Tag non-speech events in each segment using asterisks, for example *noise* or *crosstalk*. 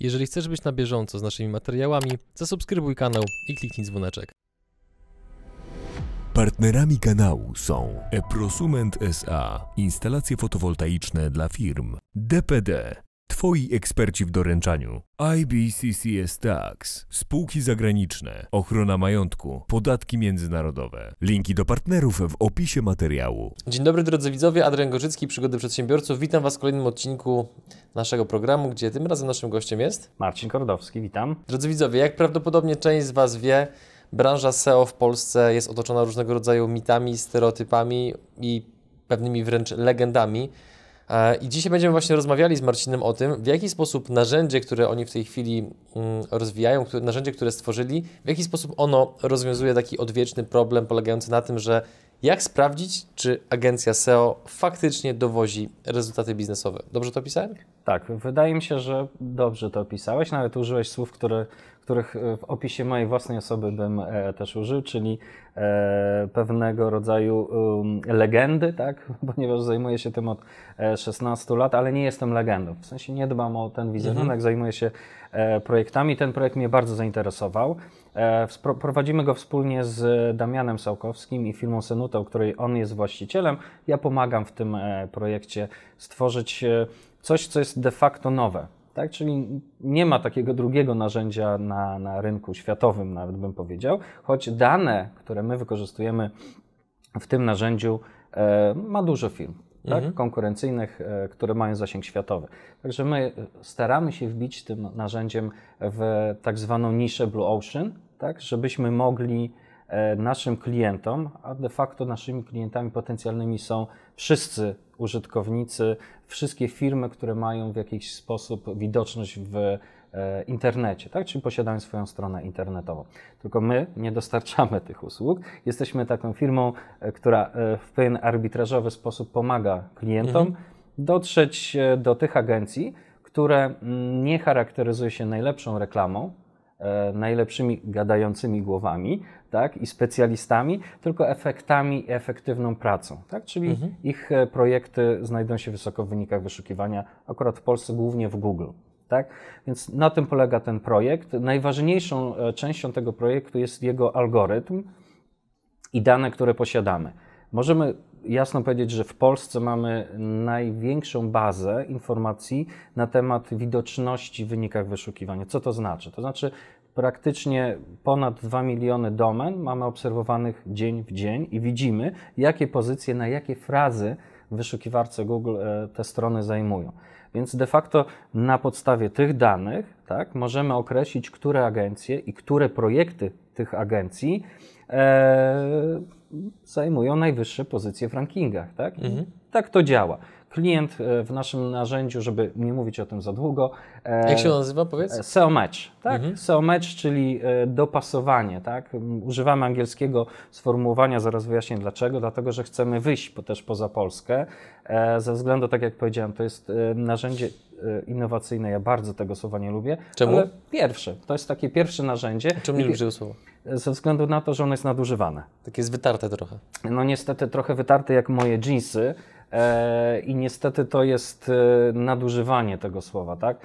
Jeżeli chcesz być na bieżąco z naszymi materiałami, zasubskrybuj kanał i kliknij dzwoneczek. Partnerami kanału są Eprosument SA, instalacje fotowoltaiczne dla firm, DPD, Twoi eksperci w doręczaniu, IBCCS Tax, spółki zagraniczne, ochrona majątku, podatki międzynarodowe. Linki do partnerów w opisie materiału. Dzień dobry drodzy widzowie, Adrian Gorzycki, Przygody Przedsiębiorców. Witam Was w kolejnym odcinku naszego programu, gdzie tym razem naszym gościem jest... Marcin Kordowski, witam. Drodzy widzowie, jak prawdopodobnie część z Was wie, branża SEO w Polsce jest otoczona różnego rodzaju mitami, stereotypami i pewnymi wręcz legendami. E, I dzisiaj będziemy właśnie rozmawiali z Marcinem o tym, w jaki sposób narzędzie, które oni w tej chwili mm, rozwijają, narzędzie, które stworzyli, w jaki sposób ono rozwiązuje taki odwieczny problem polegający na tym, że jak sprawdzić, czy agencja SEO faktycznie dowozi rezultaty biznesowe. Dobrze to opisałem? Tak, wydaje mi się, że dobrze to opisałeś. Nawet użyłeś słów, które, których w opisie mojej własnej osoby bym e, też użył, czyli e, pewnego rodzaju um, legendy, tak? *laughs* ponieważ zajmuję się tym od 16 e, lat, ale nie jestem legendą. W sensie nie dbam o ten wizerunek, mhm. zajmuję się e, projektami. Ten projekt mnie bardzo zainteresował. E, prowadzimy go wspólnie z Damianem Sałkowskim i firmą Senutą, której on jest właścicielem. Ja pomagam w tym e, projekcie stworzyć e, coś, co jest de facto nowe. Tak? Czyli nie ma takiego drugiego narzędzia na, na rynku światowym, nawet bym powiedział, choć dane, które my wykorzystujemy w tym narzędziu, ma dużo firm. Tak? Mhm. konkurencyjnych, które mają zasięg światowy. Także my staramy się wbić tym narzędziem w tak zwaną niszę Blue Ocean, tak, żebyśmy mogli e, naszym klientom, a de facto naszymi klientami potencjalnymi są wszyscy użytkownicy, wszystkie firmy, które mają w jakiś sposób widoczność w e, internecie, tak? czyli posiadają swoją stronę internetową. Tylko my nie dostarczamy *laughs* tych usług. Jesteśmy taką firmą, e, która w pewien arbitrażowy sposób pomaga klientom mhm. dotrzeć do tych agencji, które mm, nie charakteryzują się najlepszą reklamą, E, najlepszymi gadającymi głowami tak, i specjalistami, tylko efektami i efektywną pracą. Tak? Czyli mhm. ich e, projekty znajdują się wysoko w wynikach wyszukiwania, akurat w Polsce głównie w Google. Tak? Więc na tym polega ten projekt. Najważniejszą e, częścią tego projektu jest jego algorytm i dane, które posiadamy. Możemy jasno powiedzieć, że w Polsce mamy największą bazę informacji na temat widoczności w wynikach wyszukiwania. Co to znaczy? To znaczy praktycznie ponad 2 miliony domen mamy obserwowanych dzień w dzień i widzimy, jakie pozycje, na jakie frazy w wyszukiwarce Google e, te strony zajmują. Więc de facto na podstawie tych danych tak, możemy określić, które agencje i które projekty tych agencji e, zajmują najwyższe pozycje w rankingach. Tak, mhm. tak to działa. Klient e, w naszym narzędziu, żeby nie mówić o tym za długo. E, Jak się nazywa, powiedz? SEO Match, tak? Mhm. SEO Match, czyli dopasowanie, tak? Używamy angielskiego sformułowania, zaraz wyjaśnię dlaczego, dlatego, że chcemy wyjść też poza Polskę, ze względu, tak jak powiedziałem, to jest narzędzie innowacyjne, ja bardzo tego słowa nie lubię. Czemu? Ale pierwsze, to jest takie pierwsze narzędzie. Czemu nie lubisz tego słowa? Ze względu na to, że ono jest nadużywane. Takie jest wytarte trochę. No niestety trochę wytarte jak moje jeansy e, i niestety to jest e, nadużywanie tego słowa, tak?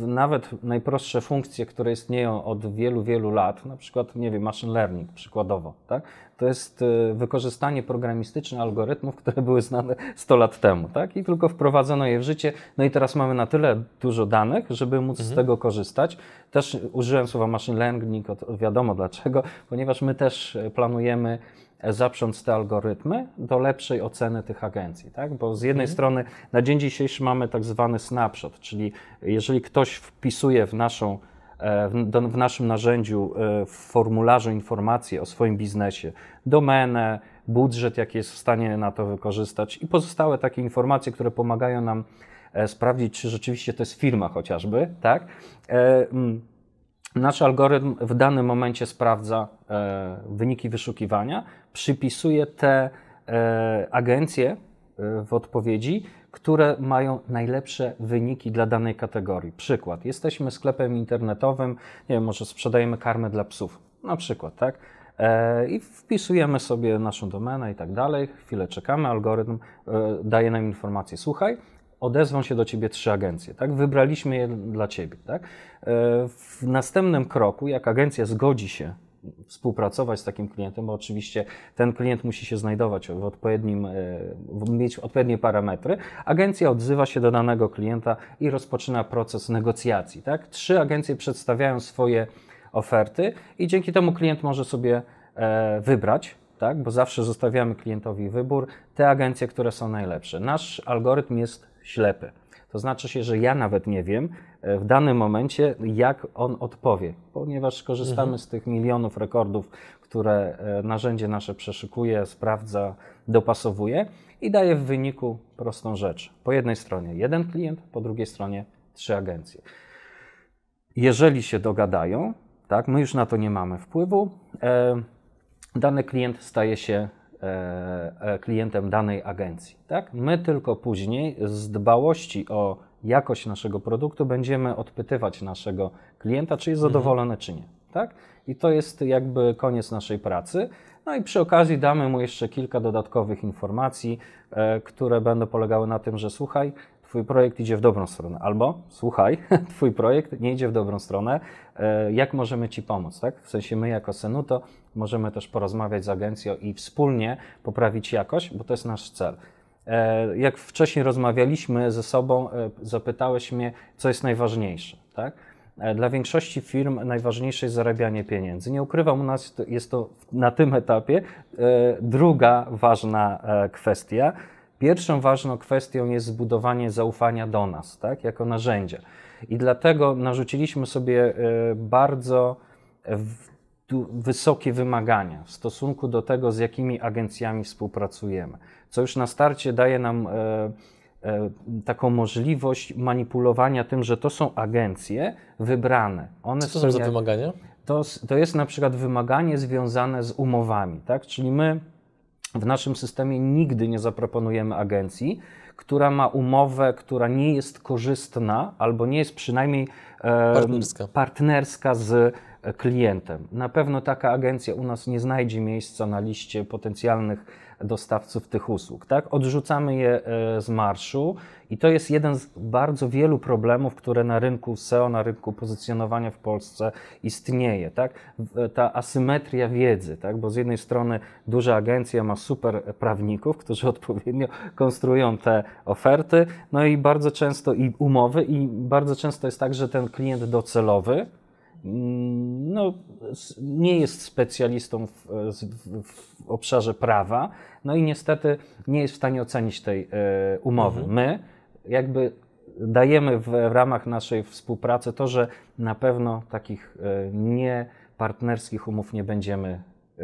Nawet najprostsze funkcje, które istnieją od wielu, wielu lat, na przykład, nie wiem, machine learning przykładowo, tak? To jest e, wykorzystanie programistyczne algorytmów, które były znane 100 lat temu, tak? I tylko wprowadzono je w życie. No i teraz mamy na tyle dużo danych, żeby móc mhm. z tego korzystać. Też użyłem słowa machine learning, wiadomo dlaczego, ponieważ my też planujemy zaprząc te algorytmy do lepszej oceny tych agencji, tak? Bo z jednej mhm. strony na dzień dzisiejszy mamy tak zwany snapshot, czyli jeżeli ktoś wpisuje w naszą E, w, naszym narzędziu, e, w formularzu informacje o swoim biznesie, domenę, budżet, jaki jest w stanie na to wykorzystać i pozostałe takie informacje, które pomagają nam e, sprawdzić, czy rzeczywiście to jest firma chociażby, tak? Nasz algorytm w danym momencie sprawdza wyniki wyszukiwania, przypisuje te agencje w odpowiedzi które mają najlepsze wyniki dla danej kategorii. Przykład, jesteśmy sklepem internetowym, nie wiem, może sprzedajemy karmę dla psów, na przykład, tak? E, I wpisujemy sobie naszą domenę i tak dalej, chwilę czekamy, algorytm e, daje nam informację, słuchaj, odezwą się do ciebie trzy agencje, tak? Wybraliśmy je dla ciebie, tak? E, w następnym kroku, jak agencja zgodzi się współpracować z takim klientem, bo oczywiście ten klient musi się znajdować w odpowiednim, e, mieć odpowiednie parametry. Agencja odzywa się do danego klienta i rozpoczyna proces negocjacji. Tak? Trzy agencje przedstawiają swoje oferty i dzięki temu klient może sobie e, wybrać, tak? bo zawsze zostawiamy klientowi wybór, te agencje, które są najlepsze. Nasz algorytm jest ślepy. To znaczy się, że ja nawet nie wiem e, w danym momencie, jak on odpowie, ponieważ korzystamy mhm. z tych milionów rekordów, które e, narzędzie nasze przeszukuje, sprawdza, dopasowuje i daje w wyniku prostą rzecz. Po jednej stronie jeden klient, po drugiej stronie trzy agencje. Jeżeli się dogadają, tak, my już na to nie mamy wpływu, e, dany klient staje się klientem danej agencji. Tak? My tylko później z dbałości o jakość naszego produktu będziemy odpytywać naszego klienta, czy jest mhm. zadowolony, czy nie. Tak? I to jest jakby koniec naszej pracy. No i przy okazji damy mu jeszcze kilka dodatkowych informacji, e, które będą polegały na tym, że słuchaj, Twój projekt idzie w dobrą stronę, albo słuchaj, *laughs* Twój projekt nie idzie w dobrą stronę, e, jak możemy Ci pomóc, tak? W sensie my jako Senuto możemy też porozmawiać z agencją i wspólnie poprawić jakość, bo to jest nasz cel. E, jak wcześniej rozmawialiśmy ze sobą, e, zapytałeś mnie, co jest najważniejsze, tak? Dla większości firm najważniejsze jest zarabianie pieniędzy. Nie ukrywam, u nas jest to na tym etapie druga ważna kwestia Pierwszą ważną kwestią jest zbudowanie zaufania do nas, tak, jako narzędzia. I dlatego narzuciliśmy sobie e, bardzo wysokie wymagania w stosunku do tego, z jakimi agencjami współpracujemy, co już na starcie daje nam e, e, taką możliwość manipulowania tym, że to są agencje wybrane. One Co to są za wymagania? To, to jest na przykład wymaganie związane z umowami, tak? Czyli my w naszym systemie nigdy nie zaproponujemy agencji, która ma umowę, która nie jest korzystna albo nie jest przynajmniej e, partnerska. partnerska z klientem. Na pewno taka agencja u nas nie znajdzie miejsca na liście potencjalnych dostawców tych usług. Tak? Odrzucamy je e, z marszu i to jest jeden z bardzo wielu problemów, które na rynku SEO, na rynku pozycjonowania w Polsce istnieje. Tak? Ta asymetria wiedzy, tak? bo z jednej strony duża agencja ma super prawników, którzy *laughs* odpowiednio konstruują te oferty, no i bardzo często i umowy, i bardzo często jest tak, że ten klient docelowy, no, nie jest specjalistą w, w, w, obszarze prawa, no i niestety nie jest w stanie ocenić tej e, umowy. Mhm. My jakby dajemy w, w ramach naszej współpracy to, że na pewno takich e, niepartnerskich umów nie będziemy e,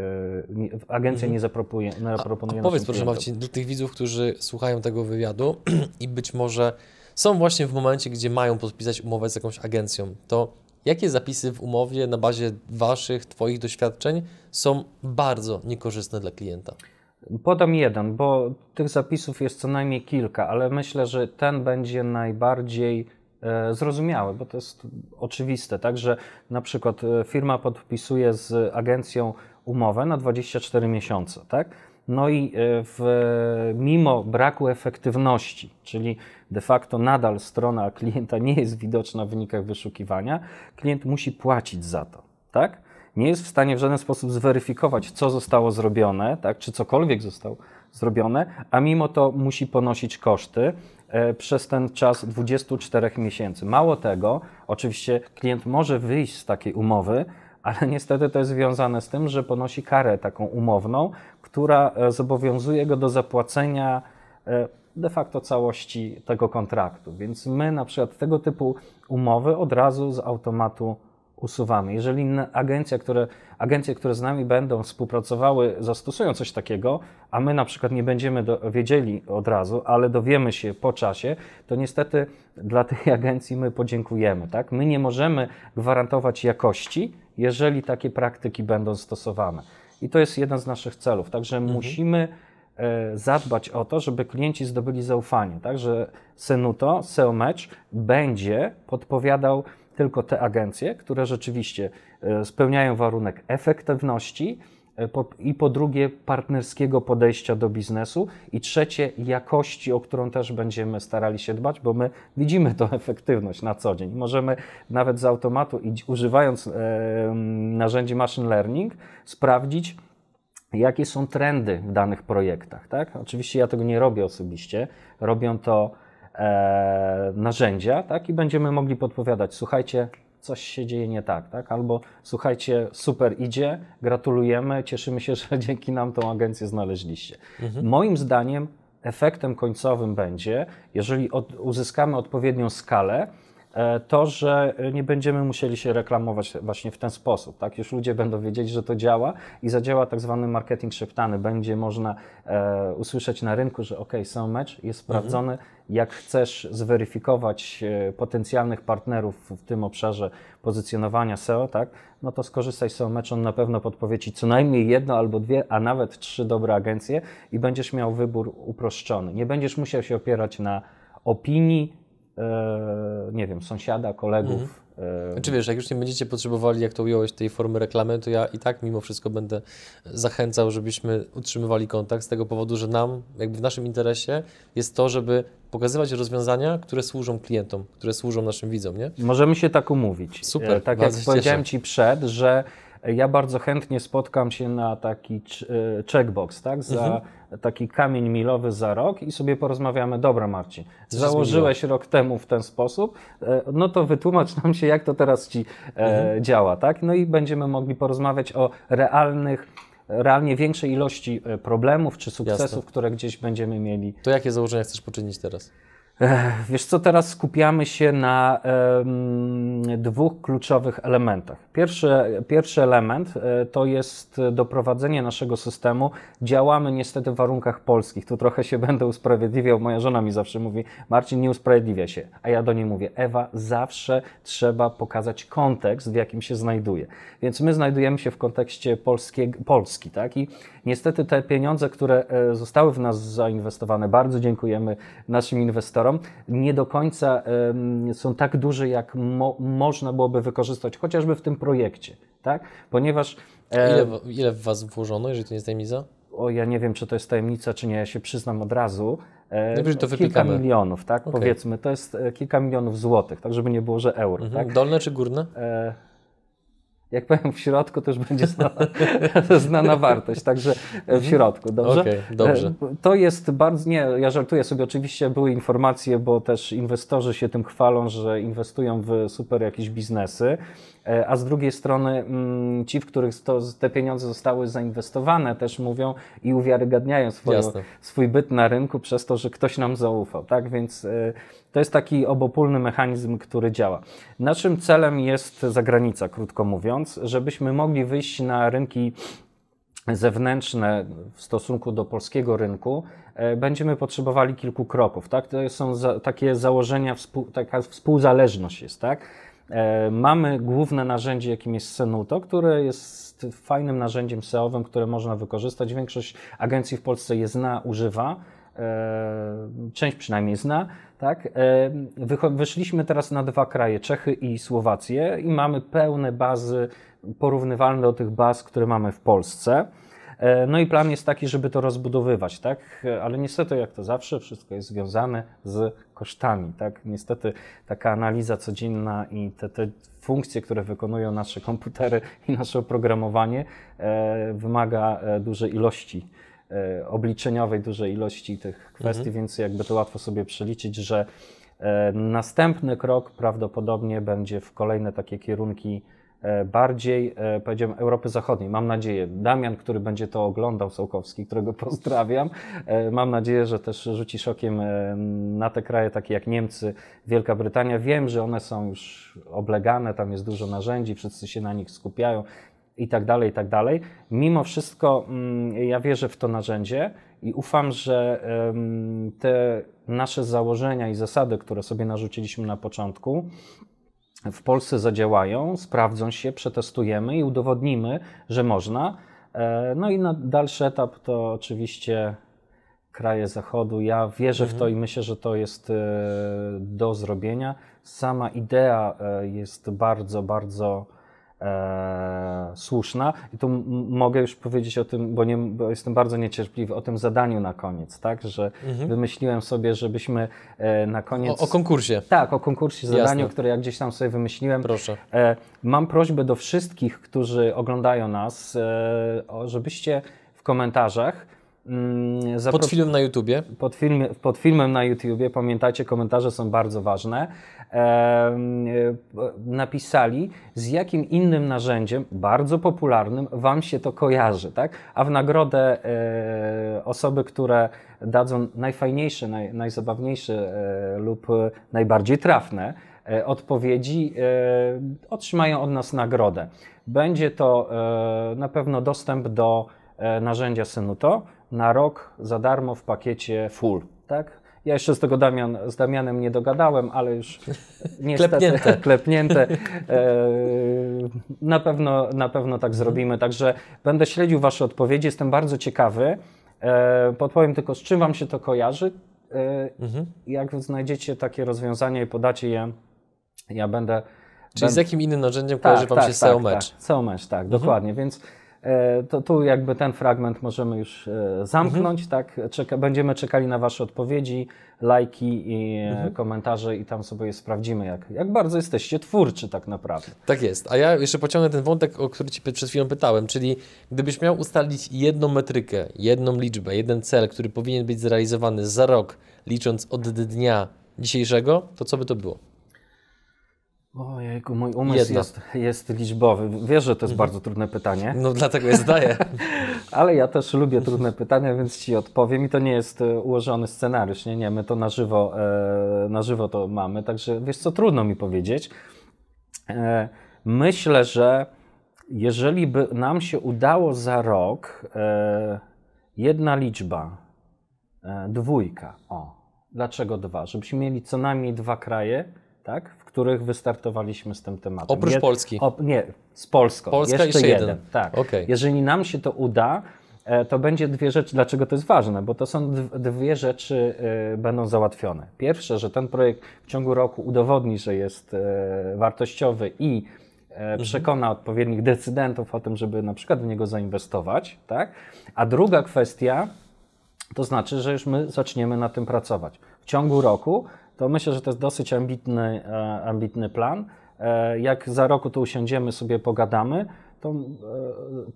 agencja mhm. nie zaproponuje. Nie zaproponuje a, a powiedz proszę Marcin, dla tych widzów, którzy słuchają tego wywiadu *clears throat* i być może są właśnie w momencie, gdzie mają podpisać umowę z jakąś agencją, to jakie zapisy w umowie na bazie Waszych, Twoich doświadczeń są bardzo niekorzystne dla klienta? Podam jeden, bo tych zapisów jest co najmniej kilka, ale myślę, że ten będzie najbardziej e, zrozumiały, bo to jest oczywiste, tak, że na przykład e, firma podpisuje z agencją umowę na 24 miesiące, tak? No i e, w, mimo braku efektywności, czyli de facto nadal strona klienta nie jest widoczna w wynikach wyszukiwania, klient musi płacić za to, tak? nie jest w stanie w żaden sposób zweryfikować, co zostało zrobione, tak, czy cokolwiek zostało zrobione, a mimo to musi ponosić koszty e, przez ten czas 24 miesięcy. Mało tego, oczywiście klient może wyjść z takiej umowy, ale niestety to jest związane z tym, że ponosi karę taką umowną, która e, zobowiązuje go do zapłacenia e, de facto całości tego kontraktu. Więc my na przykład tego typu umowy od razu z automatu usuwamy. Jeżeli agencja, które, agencje, które z nami będą współpracowały, zastosują coś takiego, a my na przykład nie będziemy do, wiedzieli od razu, ale dowiemy się po czasie, to niestety dla tej *laughs* agencji my podziękujemy. Tak? My nie możemy gwarantować jakości, jeżeli takie praktyki będą stosowane. I to jest jeden z naszych celów. Także mhm. musimy e, zadbać o to, żeby klienci zdobyli zaufanie. Także Senuto, SEO Match będzie podpowiadał tylko te agencje, które rzeczywiście e, spełniają warunek efektywności, i po drugie partnerskiego podejścia do biznesu i trzecie jakości, o którą też będziemy starali się dbać, bo my widzimy tą *laughs* efektywność na co dzień. Możemy nawet z automatu i używając e, narzędzi machine learning sprawdzić, jakie są trendy w danych projektach. Tak? Oczywiście ja tego nie robię osobiście, robią to e, narzędzia tak? i będziemy mogli podpowiadać, słuchajcie, coś się dzieje nie tak, tak? Albo słuchajcie, super idzie, gratulujemy, cieszymy się, *laughs* że dzięki nam tą agencję znaleźliście. Mhm. Moim zdaniem efektem końcowym będzie, jeżeli od, uzyskamy odpowiednią skalę, to, że nie będziemy musieli się reklamować właśnie w ten sposób. Tak? Już ludzie będą wiedzieć, że to działa i zadziała tak zwany marketing szeptany. Będzie można e, usłyszeć na rynku, że ok, są mecz, jest sprawdzony. Mhm. Jak chcesz zweryfikować e, potencjalnych partnerów w tym obszarze pozycjonowania SEO, tak, no to skorzystaj z SEO Match, on na pewno podpowie Ci co najmniej jedno albo dwie, a nawet trzy dobre agencje i będziesz miał wybór uproszczony. Nie będziesz musiał się opierać na opinii, E, nie wiem, sąsiada, kolegów. Mhm. E, Czy znaczy, wiesz, jak już nie będziecie potrzebowali, jak to ująłeś, tej formy reklamy, to ja i tak mimo wszystko będę zachęcał, żebyśmy utrzymywali kontakt z tego powodu, że nam, jakby w naszym interesie jest to, żeby pokazywać rozwiązania, które służą klientom, które służą naszym widzom, nie? Możemy się tak umówić. Super, e, Tak jak powiedziałem Ci przed, że ja bardzo chętnie spotkam się na taki checkbox, tak, za mhm taki kamień milowy za rok i sobie porozmawiamy. Dobra, Marcin, założyłeś rok temu w ten sposób, e, no to wytłumacz nam się, jak to teraz ci e, mhm. działa, tak? No i będziemy mogli porozmawiać o realnych realnie większej ilości e, problemów czy sukcesów, Jasne. które gdzieś będziemy mieli. To jakie założenia chcesz poczynić teraz? Wiesz co, teraz skupiamy się na dwóch kluczowych elementach. Pierwszy, pierwszy element e, to jest doprowadzenie naszego systemu. Działamy niestety w warunkach polskich. Tu trochę się *laughs* będę usprawiedliwiał. Moja żona mi zawsze mówi, Marcin, nie usprawiedliwia się. A ja do niej mówię, Ewa, zawsze trzeba pokazać kontekst, w jakim się znajduje. Więc my znajdujemy się w kontekście polskiego, Polski, tak? I niestety te pieniądze, które e, zostały w nas zainwestowane, bardzo dziękujemy naszym inwestorom, nie do końca są tak duże, jak mo można byłoby wykorzystać, chociażby w tym projekcie, tak? Ponieważ... E, ile, ile w Was włożono, jeżeli to nie jest tajemnica? O, ja nie wiem, czy to jest tajemnica, czy nie, ja się przyznam od razu. Najwyżej no to kilka milionów, tak? Okay. Powiedzmy, to jest e, kilka milionów złotych, tak, żeby nie było, że euro. Mhm. Tak? Dolne czy górne? E jak powiem w środku, to już będzie znana, *laughs* znana wartość, także w mhm. środku, dobrze? Okay, dobrze. E, to jest bardzo, nie, ja żartuję sobie, oczywiście były informacje, bo też inwestorzy się tym chwalą, że inwestują w super jakieś biznesy, e, a z drugiej strony mm, ci, w których to, te pieniądze zostały zainwestowane, też mówią i uwiarygadniają swoją, swój byt na rynku przez to, że ktoś nam zaufał, tak? Więc e, to jest taki obopólny mechanizm, który działa. Naszym celem jest zagranica, krótko mówiąc, żebyśmy mogli wyjść na rynki zewnętrzne w stosunku do polskiego rynku, e, będziemy potrzebowali kilku kroków. Tak? To są za, takie założenia, współ, taka współzależność jest. Tak? E, mamy główne narzędzie, jakim jest Senuto, które jest fajnym narzędziem SEO-owym, które można wykorzystać. Większość agencji w Polsce je zna, używa. E, część przynajmniej zna, tak? Wyszliśmy teraz na dwa kraje, Czechy i Słowację i mamy pełne bazy porównywalne do tych baz, które mamy w Polsce. E, no i plan jest taki, żeby to rozbudowywać, tak? Ale niestety, jak to zawsze, wszystko jest związane z kosztami, tak? Niestety taka analiza codzienna i te, te funkcje, które wykonują nasze komputery i nasze oprogramowanie, e, wymaga e, dużej ilości obliczeniowej dużej ilości tych kwestii, mhm. więc jakby to łatwo sobie przeliczyć, że e, następny krok prawdopodobnie będzie w kolejne takie kierunki e, bardziej, powiedziałem, Europy Zachodniej. Mam nadzieję. Damian, który będzie to oglądał, Sołkowski, którego *laughs* pozdrawiam, mam nadzieję, że też rzuci szokiem na te kraje takie jak Niemcy, Wielka Brytania. Wiem, że one są już oblegane, tam jest dużo narzędzi, wszyscy się na nich skupiają i tak dalej, i tak dalej. Mimo wszystko mm, ja wierzę w to narzędzie i ufam, że te nasze założenia i zasady, które sobie narzuciliśmy na początku, w Polsce zadziałają, sprawdzą się, przetestujemy i udowodnimy, że można. E, no i na dalszy etap to oczywiście kraje Zachodu. Ja wierzę mhm. w to mhm. i myślę, że to jest e, do zrobienia. Sama idea e, jest bardzo, bardzo e, słuszna. I tu mogę już powiedzieć o tym, bo, nie, bo, jestem bardzo niecierpliwy, o tym zadaniu na koniec, tak? Że mhm. wymyśliłem sobie, żebyśmy e, na koniec. O, o, konkursie. Tak, o konkursie, zadaniu, Jasne. które ja gdzieś tam sobie wymyśliłem. Proszę. E, mam prośbę do wszystkich, którzy oglądają nas, e, żebyście w komentarzach Mm, pod filmem na YouTubie? Pod, film, pod filmem na YouTubie, pamiętajcie, komentarze są bardzo ważne. E, napisali, z jakim innym narzędziem, bardzo popularnym, Wam się to kojarzy, tak? A w nagrodę e, osoby, które dadzą najfajniejsze, naj, najzabawniejsze e, lub najbardziej trafne e, odpowiedzi, e, otrzymają od nas nagrodę. Będzie to e, na pewno dostęp do narzędzia Synuto na rok za darmo w pakiecie full, tak? Ja jeszcze z tego Damian, z Damianem nie dogadałem, ale już *laughs* niestety klepnięte. *laughs* klepnięte. E, na, pewno, na pewno tak zrobimy. Także będę śledził Wasze odpowiedzi. Jestem bardzo ciekawy. E, podpowiem tylko, z czym Wam się to kojarzy. E, mhm. Jak znajdziecie takie rozwiązanie i podacie je, ja będę. Czyli będę... z jakim innym narzędziem tak, kojarzy Wam tak, się tak, SEO Match? Tak, SEO Match, tak, mhm. dokładnie. Więc to tu jakby ten fragment możemy już e, zamknąć, mhm. tak? Czeka, będziemy czekali na Wasze odpowiedzi, lajki i e, mhm. komentarze i tam sobie sprawdzimy, jak, jak bardzo jesteście twórczy tak naprawdę. Tak jest. A ja jeszcze pociągnę ten wątek, o który Ci przed chwilą pytałem, czyli gdybyś miał ustalić jedną metrykę, jedną liczbę, jeden cel, który powinien być zrealizowany za rok, licząc od dnia dzisiejszego, to co by to było? Ojejku, mój umysł jest, jest, liczbowy. Wiesz, że to jest mhm. bardzo trudne pytanie. No dlatego je zadaję. *laughs* Ale ja też lubię trudne pytania, więc Ci odpowiem. I to nie jest e, ułożony scenariusz, nie, nie, my to na żywo, e, na żywo to mamy, także wiesz co, trudno mi powiedzieć. E, myślę, że jeżeli by nam się udało za rok e, jedna liczba, e, dwójka, o, dlaczego dwa? Żebyśmy mieli co najmniej dwa kraje, tak, których wystartowaliśmy z tym tematem. Oprócz Je, Polski? Nie, z Polską. Polska jeszcze, jeszcze jeden. jeden. Tak. Okay. Jeżeli nam się to uda, e, to będzie dwie rzeczy. Dlaczego to jest ważne? Bo to są dwie rzeczy y, będą załatwione. Pierwsze, że ten projekt w ciągu roku udowodni, że jest y, wartościowy i mhm. przekona odpowiednich decydentów o tym, żeby na przykład w niego zainwestować. Tak? A druga kwestia, to znaczy, że już my zaczniemy na tym pracować. W ciągu roku to myślę, że to jest dosyć ambitny, e, ambitny plan. E, jak za roku tu usiądziemy, sobie pogadamy, to e,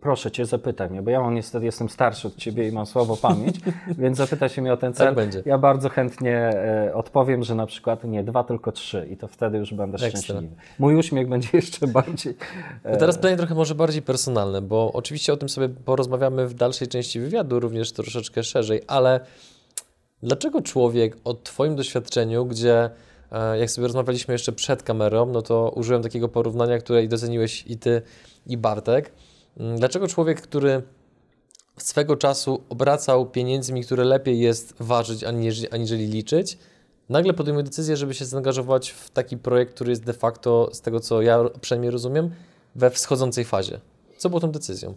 proszę Cię, zapytaj mnie, bo ja mam niestety, jestem starszy od Ciebie i mam słabo pamięć, *laughs* więc zapytaj się mnie o ten cel. Tak będzie. Ja bardzo chętnie odpowiem, że na przykład nie dwa, tylko trzy i to wtedy już będę Ekstra. szczęśliwy. Mój uśmiech będzie *laughs* jeszcze bardziej... No teraz pytanie trochę może bardziej personalne, bo oczywiście o tym sobie porozmawiamy w dalszej części wywiadu, również troszeczkę szerzej, ale Dlaczego człowiek o Twoim doświadczeniu, gdzie e, jak sobie rozmawialiśmy jeszcze przed kamerą, no to użyłem takiego porównania, które doceniłeś i Ty, i Bartek. Mm, dlaczego człowiek, który swego czasu obracał pieniędzmi, które lepiej jest ważyć aniżeli liczyć, nagle podejmuje decyzję, żeby się zaangażować w taki projekt, który jest de facto, z tego co ja przynajmniej rozumiem, we wschodzącej fazie. Co było tą decyzją?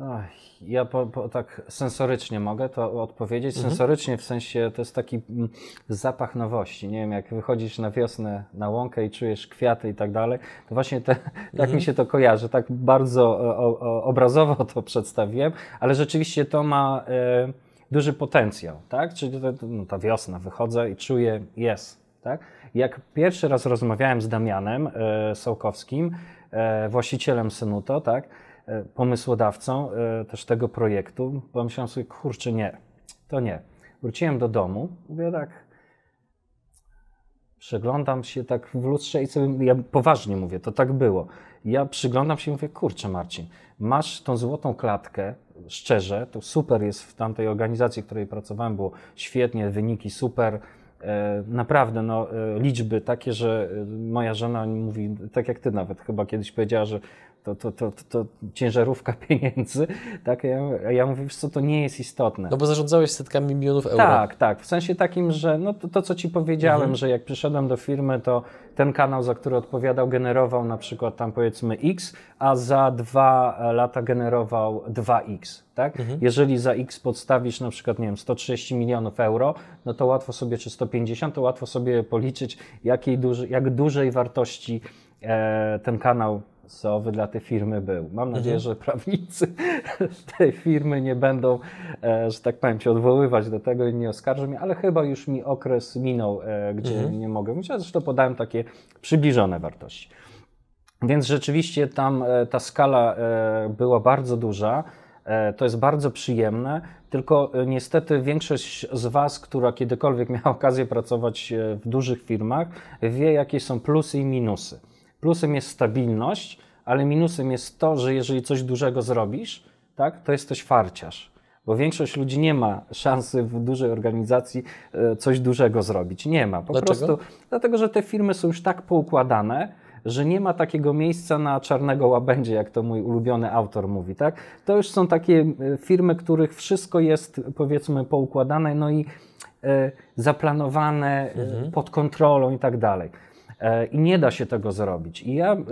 Ach, ja po, po, tak sensorycznie mogę to odpowiedzieć. Mhm. Sensorycznie w sensie to jest taki mm, zapach nowości. Nie wiem, jak wychodzisz na wiosnę na łąkę i czujesz kwiaty i tak dalej, to właśnie te, *laughs* tak mhm. mi się to kojarzy. Tak bardzo o, o, obrazowo to *laughs* przedstawiłem, ale rzeczywiście to ma e, duży potencjał, tak? Czyli to, no, ta wiosna, wychodzę i czuję, jest, tak? Jak pierwszy raz rozmawiałem z Damianem e, Sołkowskim, e, właścicielem Synuto, tak? E, pomysłodawcą e, też tego projektu, pomyślałem sobie, kurczę, nie, to nie. Wróciłem do domu, mówię tak, przyglądam się tak w lustrze i sobie, ja poważnie mówię, to tak było. Ja przyglądam się i mówię, kurczę Marcin, masz tą złotą klatkę, szczerze, to super jest w tamtej organizacji, w której pracowałem, było świetnie, wyniki super, e, naprawdę no, liczby takie, że moja żona mówi, tak jak ty nawet chyba kiedyś powiedziała, że to, to, to, to, ciężarówka *laughs* pieniędzy, tak? Ja, ja mówię, wiesz co, to nie jest istotne. No bo zarządzałeś setkami milionów euro. Tak, tak, w sensie takim, że no to, to co Ci powiedziałem, mhm. że jak przyszedłem do firmy, to ten kanał, za który odpowiadał, generował na przykład tam powiedzmy X, a za dwa lata generował 2X, tak? Mhm. Jeżeli za X podstawisz na przykład, nie wiem, 130 milionów euro, no to łatwo sobie, czy 150, to łatwo sobie policzyć, jakiej duży, jak dużej wartości e, ten kanał finansowy dla tej firmy był. Mam nadzieję, że prawnicy *laughs* tej firmy nie będą, e, że tak powiem, się odwoływać do tego i nie oskarżą mnie, ale chyba już mi okres minął, e, gdzie nie mogę mówić, a zresztą podałem takie przybliżone wartości. Więc rzeczywiście tam e, ta skala była bardzo duża. To jest bardzo przyjemne, tylko niestety większość z Was, która kiedykolwiek miała okazję pracować w dużych firmach, wie, jakie są plusy i minusy. Plusem jest stabilność, ale minusem jest to, że jeżeli coś dużego zrobisz, tak, to jesteś farciarz. Bo większość ludzi nie ma szansy w dużej organizacji e, coś dużego zrobić. Nie ma. Po Dlaczego? prostu dlatego, że te firmy są już tak poukładane, że nie ma takiego miejsca na czarnego łabędzie, jak to mój ulubiony autor mówi, tak? To już są takie e, firmy, których wszystko jest powiedzmy poukładane, no i e, zaplanowane e, pod kontrolą i tak dalej. I nie da się tego zrobić. I ja e,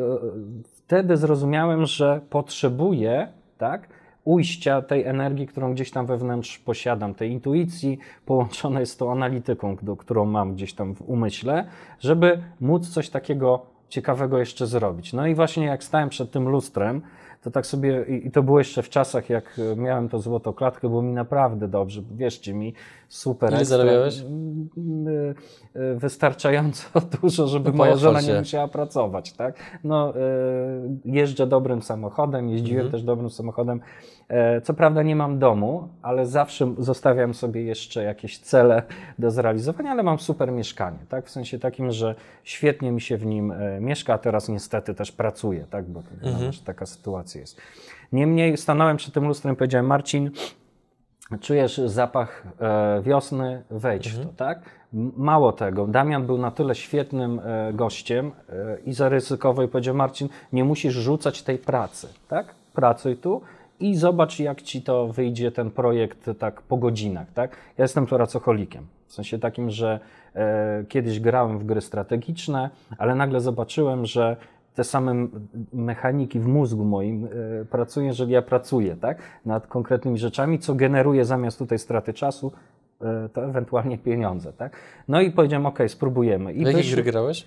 wtedy zrozumiałem, że potrzebuję, tak? ujścia tej energii, którą gdzieś tam wewnątrz posiadam, tej intuicji połączonej z tą analityką, którą mam gdzieś tam w umyśle, żeby móc coś takiego ciekawego jeszcze zrobić. No i właśnie jak stałem przed tym lustrem, to tak sobie, i to było jeszcze w czasach, jak e, miałem to złotą klatkę, było mi naprawdę dobrze, wierzcie mi, super. Ile zarabiałeś? Mm, y, y, Wystarczająco *laughs* dużo, żeby No moja żona nie musiała pracować, tak? No, y, jeżdżę dobrym samochodem, jeździłem Mhm. też dobrym samochodem. E, Co prawda nie mam domu, ale zawsze zostawiam sobie jeszcze jakieś cele do zrealizowania, ale mam super mieszkanie, tak? W sensie takim, że świetnie mi się w nim e, mieszka, a teraz niestety też pracuję, tak? Bo Mhm. taka sytuacja jest. Niemniej stanąłem przed tym lustrem i powiedziałem, Marcin, czujesz zapach e, wiosny, wejdź w to, tak? M- Mało tego, Damian był na tyle świetnym e, gościem e, i zaryzykował i powiedział, Marcin, nie musisz rzucać tej pracy, tak? Pracuj tu i zobacz, jak ci to wyjdzie, ten projekt tak po godzinach, tak? Ja jestem pracocholikiem, w sensie takim, że kiedyś grałem w gry strategiczne, ale nagle zobaczyłem, że te same mechaniki w mózgu moim e, pracują, jeżeli ja pracuję tak, nad konkretnymi rzeczami, co generuje zamiast tutaj straty czasu, e, to ewentualnie pieniądze. Tak? No i powiedziałem, ok, spróbujemy. I jakie gry grałeś?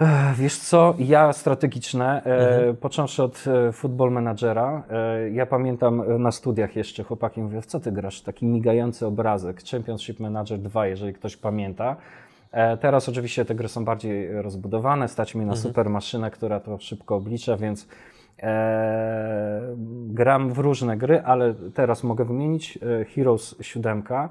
Ech, Wiesz co, ja strategiczne, e, począwszy od e, Football Managera, e, ja pamiętam e, na studiach jeszcze chłopaki mówią, w co ty grasz, taki migający obrazek, Championship Manager 2, jeżeli ktoś pamięta. E, teraz oczywiście te gry są bardziej rozbudowane, stać mi na super maszynę, która to szybko oblicza, więc e, gram w różne gry, ale teraz mogę wymienić e, Heroes 7, e,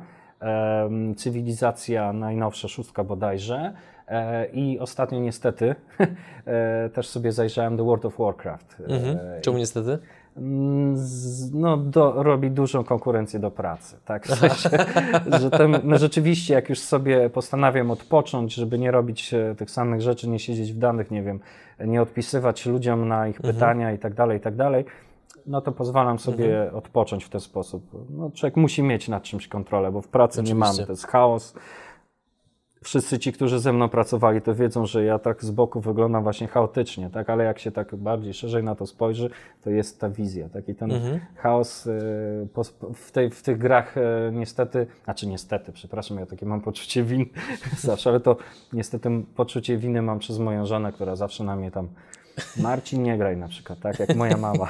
Cywilizacja najnowsza, szóstka bodajże e, i ostatnio niestety *laughs* też sobie zajrzałem do World of Warcraft. Mhm. Czemu niestety? Mm, no, do, robi dużą konkurencję do pracy. Tak? W sensie, *laughs* że ten, no rzeczywiście, jak już sobie postanawiam odpocząć, żeby nie robić e, tych samych rzeczy, nie siedzieć w danych, nie wiem, nie odpisywać ludziom na ich pytania i tak dalej, i tak dalej, no to pozwalam sobie odpocząć w ten sposób. No, człowiek musi mieć nad czymś kontrolę, bo w pracy nie Oczywiście. mamy, to jest chaos. Wszyscy ci, którzy ze mną pracowali, to wiedzą, że ja tak z boku wyglądam właśnie chaotycznie, tak? ale jak się tak bardziej szerzej na to spojrzy, to jest ta wizja, taki ten chaos y, w, tej, w tych grach y, niestety, znaczy niestety, przepraszam, ja takie mam poczucie winy *laughs* zawsze, ale to niestety poczucie winy mam przez moją żonę, która zawsze na mnie tam Marcin, nie graj na przykład, tak jak moja mama.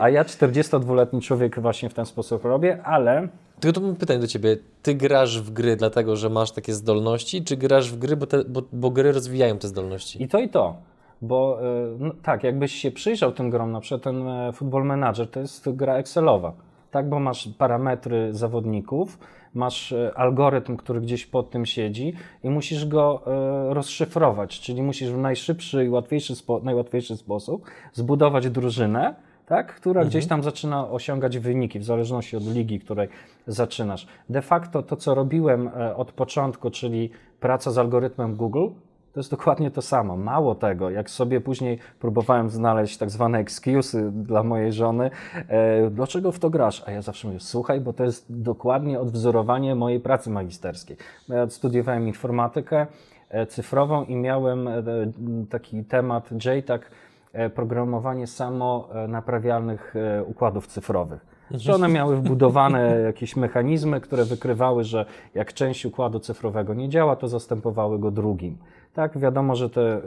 A ja 42-letni człowiek właśnie w ten sposób robię, ale Tylko to mam pytanie do Ciebie. Ty grasz w gry dlatego, że masz takie zdolności, czy grasz w gry, bo, te, bo, bo gry rozwijają te zdolności? I to i to. Bo y, no, tak, jakbyś się przyjrzał tym grom, na przykład ten e, Football Manager to jest gra Excelowa. Tak, bo masz parametry zawodników, masz e, algorytm, który gdzieś pod tym siedzi i musisz go e, rozszyfrować, czyli musisz w najszybszy i łatwiejszy spo, najłatwiejszy sposób zbudować drużynę, tak, która gdzieś tam zaczyna osiągać wyniki w zależności od ligi, której zaczynasz. De facto to, co robiłem e, od początku, czyli praca z algorytmem Google, to jest dokładnie to samo. Mało tego, jak sobie później próbowałem znaleźć tak zwane excusy dla mojej żony, e, dlaczego w to grasz? A ja zawsze mówię, słuchaj, bo to jest dokładnie odwzorowanie mojej pracy magisterskiej. Ja studiowałem informatykę e, cyfrową i miałem e, taki temat JTAG, e, programowanie samo naprawialnych układów cyfrowych. Że one miały wbudowane *laughs* jakieś mechanizmy, które wykrywały, że jak część układu cyfrowego nie działa, to zastępowały go drugim. Tak, wiadomo, że te,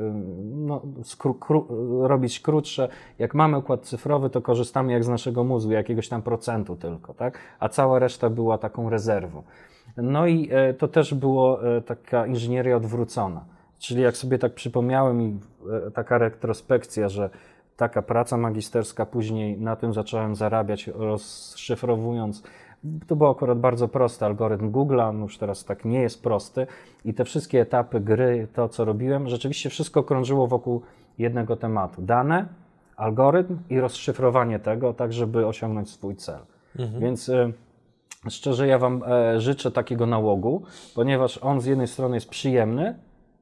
no, skró, kró, robić krótsze. Jak mamy układ cyfrowy, to korzystamy jak z naszego mózgu, jakiegoś tam procentu tylko, tak? A cała reszta była taką rezerwą. No i e, to też było e, taka inżynieria odwrócona. Czyli jak sobie tak przypomniałem i e, taka retrospekcja, że taka praca magisterska, później na tym zacząłem zarabiać, rozszyfrowując. To był akurat bardzo prosty algorytm Google'a, no już teraz tak nie jest prosty. I te wszystkie etapy gry, to co robiłem, rzeczywiście wszystko krążyło wokół jednego tematu. Dane, algorytm i rozszyfrowanie tego, tak żeby osiągnąć swój cel. Mhm. Więc y, szczerze ja Wam e, życzę takiego nałogu, ponieważ on z jednej strony jest przyjemny,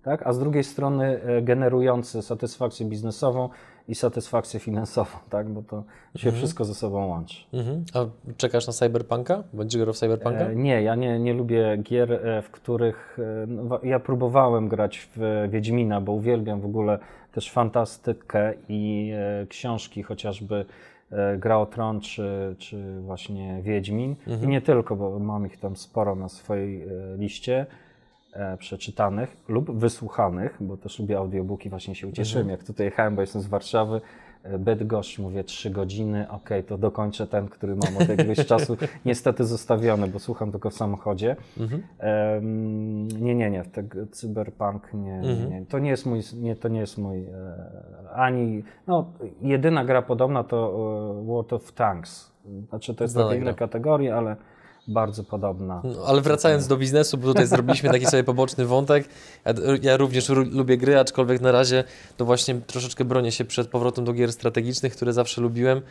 tak, a z drugiej strony e, generujący satysfakcję biznesową i satysfakcję finansową, *laughs* tak? bo to się mhm. wszystko ze sobą łączy. Mhm. A czekasz na Cyberpunka? Będziesz grał w Cyberpunka? E, nie, ja nie, nie lubię gier, e, w których... E, no, ja próbowałem grać w Wiedźmina, bo uwielbiam w ogóle też fantastykę i e, książki, chociażby e, Gra o Tron czy, czy właśnie Wiedźmin. Mhm. I nie tylko, bo mam ich tam sporo na swojej e, liście. E, przeczytanych lub wysłuchanych, bo też lubię audiobooki, właśnie się ucieszyłem, mhm. jak tutaj jechałem, bo jestem z Warszawy, e, Bydgoszcz, mówię trzy godziny, ok, to dokończę ten, który mam od jakiegoś *laughs* czasu niestety zostawiony, bo słucham tylko w samochodzie. Mhm. Um, nie, nie, nie, tak, cyberpunk nie, mhm. nie, to nie jest mój, nie, to nie jest mój e, ani, no jedyna gra podobna to e, World of Tanks, znaczy to jest taka inna kategoria, ale bardzo podobna. No, ale wracając do biznesu, bo tutaj zrobiliśmy taki sobie poboczny wątek. Ja, ja również lubię gry, aczkolwiek na razie to właśnie troszeczkę bronię się przed powrotem do gier strategicznych, które zawsze lubiłem.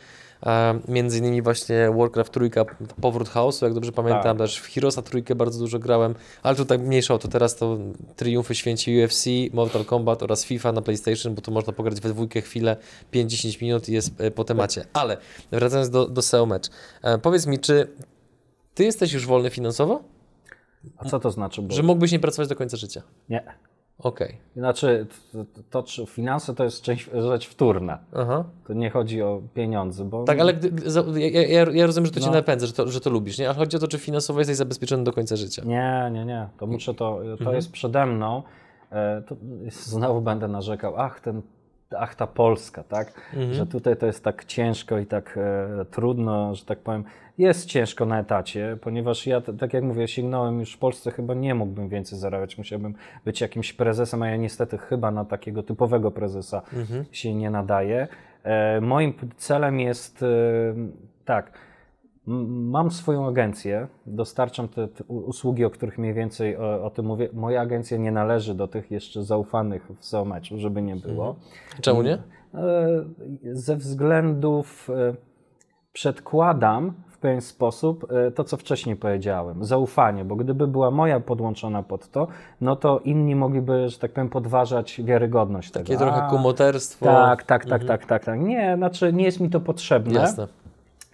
E, między innymi właśnie Warcraft trójka, powrót chaosu, jak dobrze pamiętam, tak. też w Heroesa trójkę bardzo dużo grałem, ale tutaj mniejsza o to, teraz to triumfy święci UFC, Mortal Kombat oraz FIFA na PlayStation, bo tu można pograć we dwójkę chwilę, 5-10 minut i jest e, po temacie. Ale wracając do, do SEO Match, e, powiedz mi, czy ty jesteś już wolny finansowo? A co to znaczy? Bo... Że mógłbyś nie pracować do końca życia? Nie. Okej. Okay. Znaczy, to, to, finanse to jest część, rzecz wtórna. Aha. To nie chodzi o pieniądze, bo... Tak, ale gdy, ja, ja, ja, rozumiem, że to no. cię napędza, że to, że to lubisz, nie? Ale chodzi o to, czy finansowo jesteś zabezpieczony do końca życia. Nie, nie, nie. To muszę to... To mhm. jest przede mną. E, to znowu będę narzekał, ach, ten ach ta Polska, tak? Mhm. Że tutaj to jest tak ciężko i tak e, trudno, że tak powiem. Jest ciężko na etacie, ponieważ ja, tak jak mówię, sięgnąłem już w Polsce, chyba nie mógłbym więcej zarabiać, musiałbym być jakimś prezesem, a ja niestety chyba na takiego typowego prezesa mhm. się nie nadaję. E, moim celem jest e, tak Mam swoją agencję, dostarczam te, te, usługi, o których mniej więcej o, o, tym mówię. Moja agencja nie należy do tych jeszcze zaufanych w SEO meczu, żeby nie było. Mhm. Czemu nie? E, ze względów e, przedkładam w pewien sposób e, to, co wcześniej powiedziałem. Zaufanie, bo gdyby była moja podłączona pod to, no to inni mogliby, że tak powiem, podważać wiarygodność Takie tego. Takie trochę kumoterstwo. Tak, tak, tak, mhm. tak, tak, tak. Nie, znaczy nie jest mi to potrzebne. Jasne.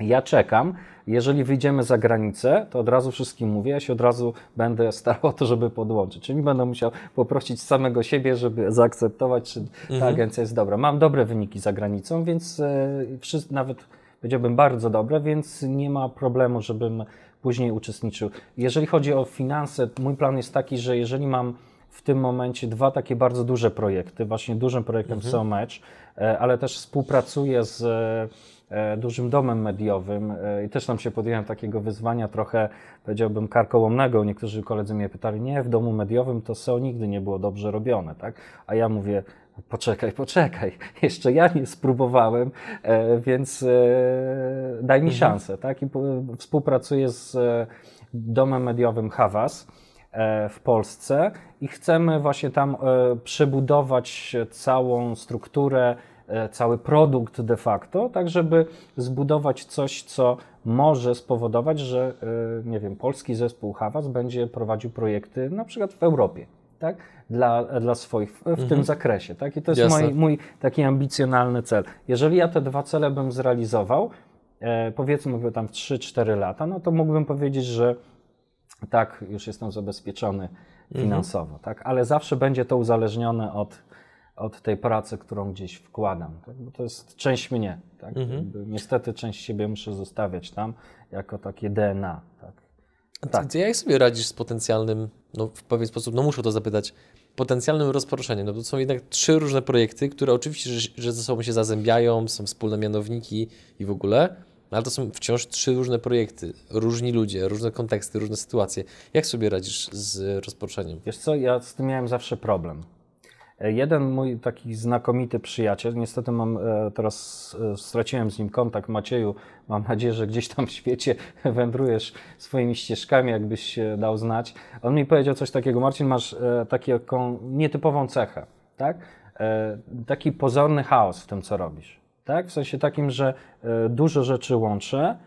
Ja czekam. Jeżeli wyjdziemy za granicę, to od razu wszystkim mówię, ja się od razu będę starał o to, żeby podłączyć. Czyli będę musiał poprosić samego siebie, żeby zaakceptować, czy ta mhm. agencja jest dobra. Mam dobre wyniki za granicą, więc e, nawet powiedziałbym bardzo dobre, więc nie ma problemu, żebym później uczestniczył. Jeżeli chodzi o finanse, mój plan jest taki, że jeżeli mam w tym momencie dwa takie bardzo duże projekty, właśnie dużym projektem mhm. Match, e, ale też współpracuję z dużym domem mediowym e, i też tam się podjąłem takiego wyzwania trochę, powiedziałbym, karkołomnego. Niektórzy koledzy mnie pytali, nie, w domu mediowym to SEO nigdy nie było dobrze robione, tak? A ja mówię, poczekaj, poczekaj, *laughs* jeszcze ja nie spróbowałem, e, więc daj mi mhm. szansę, tak? I współpracuję z domem mediowym Havas w Polsce i chcemy właśnie tam przebudować całą strukturę E, cały produkt de facto, tak żeby zbudować coś, co może spowodować, że e, nie wiem, polski zespół Havas będzie prowadził projekty na przykład w Europie. Tak? Dla, dla swoich, w mhm. tym zakresie. Tak? I to jest mój, mój taki ambicjonalny cel. Jeżeli ja te dwa cele bym zrealizował, e, powiedzmy tam w 3-4 lata, no to mógłbym powiedzieć, że tak, już jestem zabezpieczony mhm. finansowo, tak? ale zawsze będzie to uzależnione od od tej pracy, którą gdzieś wkładam. Tak? Bo to jest część mnie. Tak? Mhm. Niestety część siebie muszę zostawiać tam jako takie DNA. Tak? Tak. Jak sobie radzisz z potencjalnym, no w pewien sposób, no muszę to zapytać, potencjalnym rozproszeniem? No to są jednak trzy różne projekty, które oczywiście, że, że ze sobą się zazębiają, są wspólne mianowniki i w ogóle, ale to są wciąż trzy różne projekty, różni ludzie, różne konteksty, różne sytuacje. Jak sobie radzisz z rozproszeniem? Wiesz co, ja z tym miałem zawsze problem. Jeden mój taki znakomity przyjaciel, niestety mam e, teraz e, straciłem z nim kontakt, Macieju. Mam nadzieję, że gdzieś tam w świecie *laughs* wędrujesz swoimi ścieżkami, jakbyś dał znać. On mi powiedział coś takiego: Marcin, masz e, taką nietypową cechę, tak? Taki pozorny chaos w tym, co robisz. Tak? W sensie takim, że dużo rzeczy łączę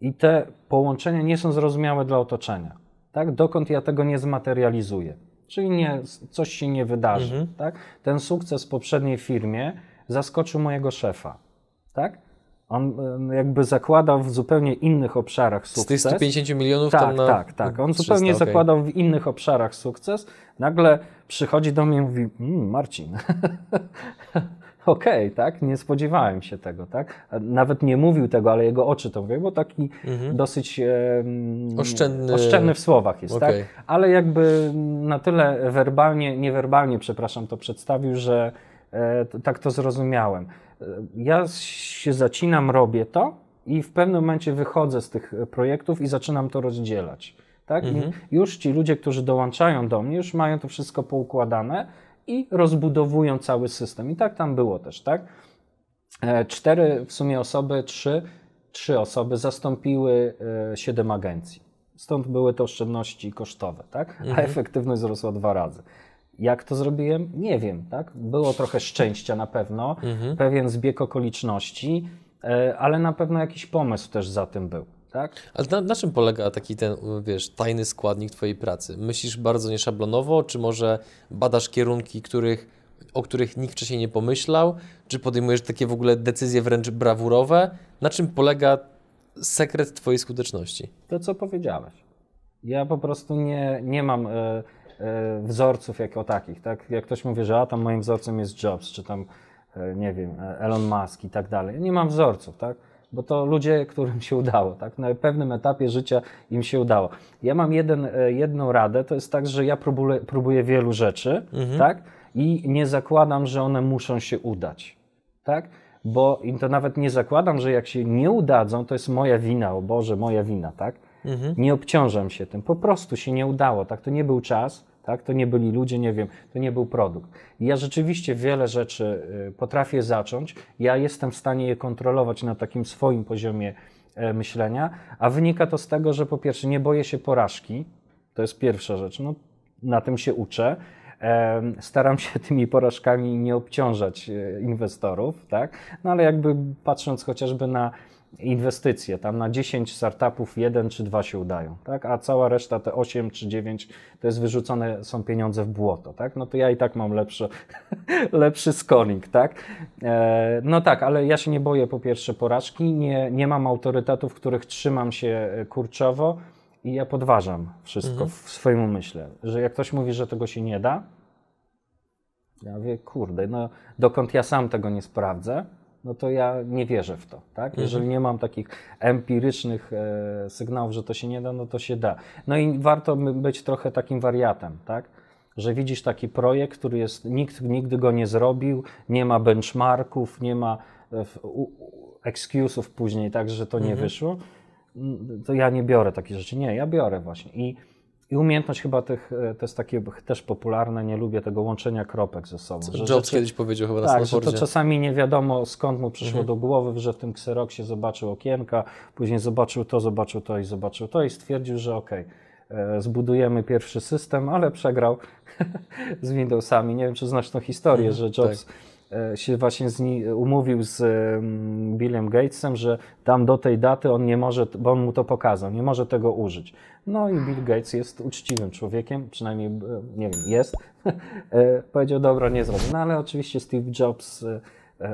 i te połączenia nie są zrozumiałe dla otoczenia. Tak? Dokąd ja tego nie zmaterializuję. Czyli nie, coś się nie wydarzy. Mhm. Tak? Ten sukces w poprzedniej firmie zaskoczył mojego szefa. Tak? On jakby zakładał w zupełnie innych obszarach sukces. Z tych 150 milionów tak, na... Tak, tak. On 300, zupełnie okay. zakładał w innych obszarach sukces. Nagle przychodzi do mnie i mówi, mmm, Marcin, *laughs* okej, okay, tak, nie spodziewałem się tego, tak. Nawet nie mówił tego, ale jego oczy to mówią, bo taki mhm. dosyć oszczędny. oszczędny w słowach jest, okay. tak. Ale jakby na tyle werbalnie, niewerbalnie, przepraszam, to przedstawił, że e, tak to zrozumiałem. E, ja się zacinam, robię to i w pewnym momencie wychodzę z tych projektów i zaczynam to rozdzielać. Tak? Mhm. Już ci ludzie, którzy dołączają do mnie, już mają to wszystko poukładane i rozbudowują cały system. I tak tam było też, tak? E, cztery w sumie osoby, trzy, trzy osoby zastąpiły e, siedem agencji. Stąd były to oszczędności kosztowe, tak? A mhm. efektywność wzrosła dwa razy. Jak to zrobiłem? Nie wiem, tak? Było trochę szczęścia na pewno, mhm. pewien zbieg okoliczności, e, ale na pewno jakiś pomysł też za tym był. Tak? Ale na, na, czym polega taki ten, wiesz, tajny składnik Twojej pracy? Myślisz bardzo nieszablonowo, czy może badasz kierunki, których, o których nikt wcześniej nie pomyślał? Czy podejmujesz takie w ogóle decyzje wręcz brawurowe? Na czym polega sekret Twojej skuteczności? To, co powiedziałeś. Ja po prostu nie, nie mam e, wzorców jako takich. Tak? Jak ktoś mówi, że a tam moim wzorcem jest Jobs, czy tam, e, nie wiem, Elon Musk i tak dalej. Nie mam wzorców, tak? Bo to ludzie, którym się udało, tak? Na pewnym etapie życia im się udało. Ja mam jeden, e, jedną radę, to jest tak, że ja próbuję, próbuję wielu rzeczy, mhm. tak? I nie zakładam, że one muszą się udać, tak? Bo i to nawet nie zakładam, że jak się nie udadzą, to jest moja wina, o Boże, moja wina, tak? Mhm. Nie obciążam się tym, po prostu się nie udało, tak? To nie był czas, tak? To nie byli ludzie, nie wiem, to nie był produkt. Ja rzeczywiście wiele rzeczy y, potrafię zacząć, ja jestem w stanie je kontrolować na takim swoim poziomie e, myślenia, a wynika to z tego, że po pierwsze nie boję się porażki, to jest pierwsza rzecz, no, na tym się uczę. Staram się *laughs* tymi porażkami nie obciążać e, inwestorów, tak? No ale jakby patrząc chociażby na inwestycje. Tam na 10 startupów jeden czy dwa się udają, tak? a cała reszta, te 8 czy 9, to jest wyrzucone są pieniądze w błoto. Tak? No to ja i tak mam lepszy, *laughs* lepszy scoring. Tak? E, no tak, ale ja się nie boję po pierwsze porażki, nie, nie mam autorytetów, których trzymam się e, kurczowo i ja podważam wszystko mhm. w swoim umyśle. Że jak ktoś mówi, że tego się nie da, ja mówię, kurde, no dokąd ja sam tego nie sprawdzę, no to ja nie wierzę w to. Tak? Mhm. Jeżeli nie mam takich empirycznych e, sygnałów, że to się nie da, no to się da. No i warto być trochę takim wariatem, tak? że widzisz taki projekt, który jest, nikt nigdy go nie zrobił, nie ma benchmarków, nie ma e, excusów później, tak, że to nie mhm. wyszło, to ja nie biorę takich rzeczy. Nie, ja biorę właśnie. I i umiejętność chyba tych, e, to jest takie też popularne, nie lubię tego łączenia kropek ze sobą. Że Jobs rzeczy, kiedyś powiedział chyba na Tak, że to czasami nie wiadomo skąd mu przyszło mhm. do głowy, że w tym Xeroxie zobaczył okienka, później zobaczył to, zobaczył to i zobaczył to i stwierdził, że okej, okay, zbudujemy pierwszy system, ale przegrał *laughs* z Windowsami. Nie wiem, czy znasz tą historię, mhm, że Jobs... Tak E, się właśnie z umówił z Billem Gatesem, że tam do tej daty on nie może, bo on mu to pokazał, nie może tego użyć. No i Bill Gates jest uczciwym człowiekiem, przynajmniej, e, nie wiem, jest. E, powiedział, dobra, nie zrobię. No ale oczywiście Steve Jobs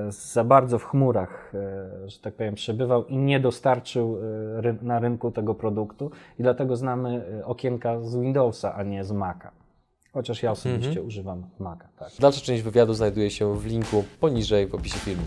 za bardzo w chmurach, że tak powiem, przebywał i nie dostarczył na rynku tego produktu i dlatego znamy okienka z Windowsa, a nie z Maca. Chociaż ja osobiście używam Maca. Tak. Dalsza część wywiadu znajduje się w linku poniżej w opisie filmu.